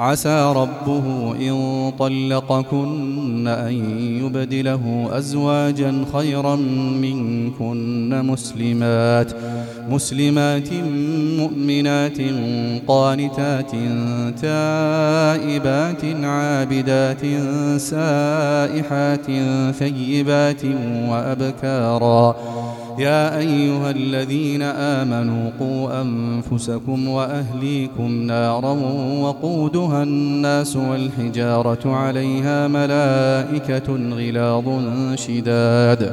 عسى ربه إن طلقكن أن يبدله أزواجا خيرا منكن مسلمات مسلمات مؤمنات قانتات تائبات عابدات سائحات ثيبات وأبكارا. يا أيها الذين آمنوا قوا أنفسكم وأهليكم نارا وقودها الناس والحجارة عليها ملائكة غلاظ شداد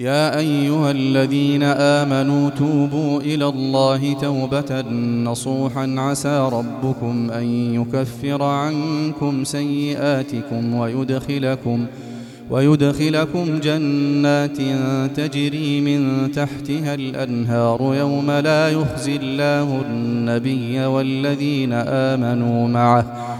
يا أيها الذين آمنوا توبوا إلى الله توبة نصوحا عسى ربكم أن يكفر عنكم سيئاتكم ويدخلكم ويدخلكم جنات تجري من تحتها الأنهار يوم لا يخزي الله النبي والذين آمنوا معه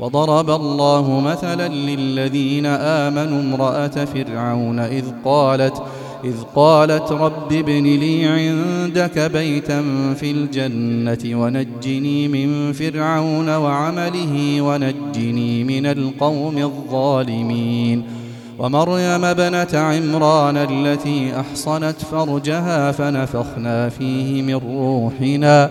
وضرب الله مثلا للذين آمنوا امرأة فرعون إذ قالت إذ قالت رب ابن لي عندك بيتا في الجنة ونجني من فرعون وعمله ونجني من القوم الظالمين. ومريم ابنة عمران التي أحصنت فرجها فنفخنا فيه من روحنا.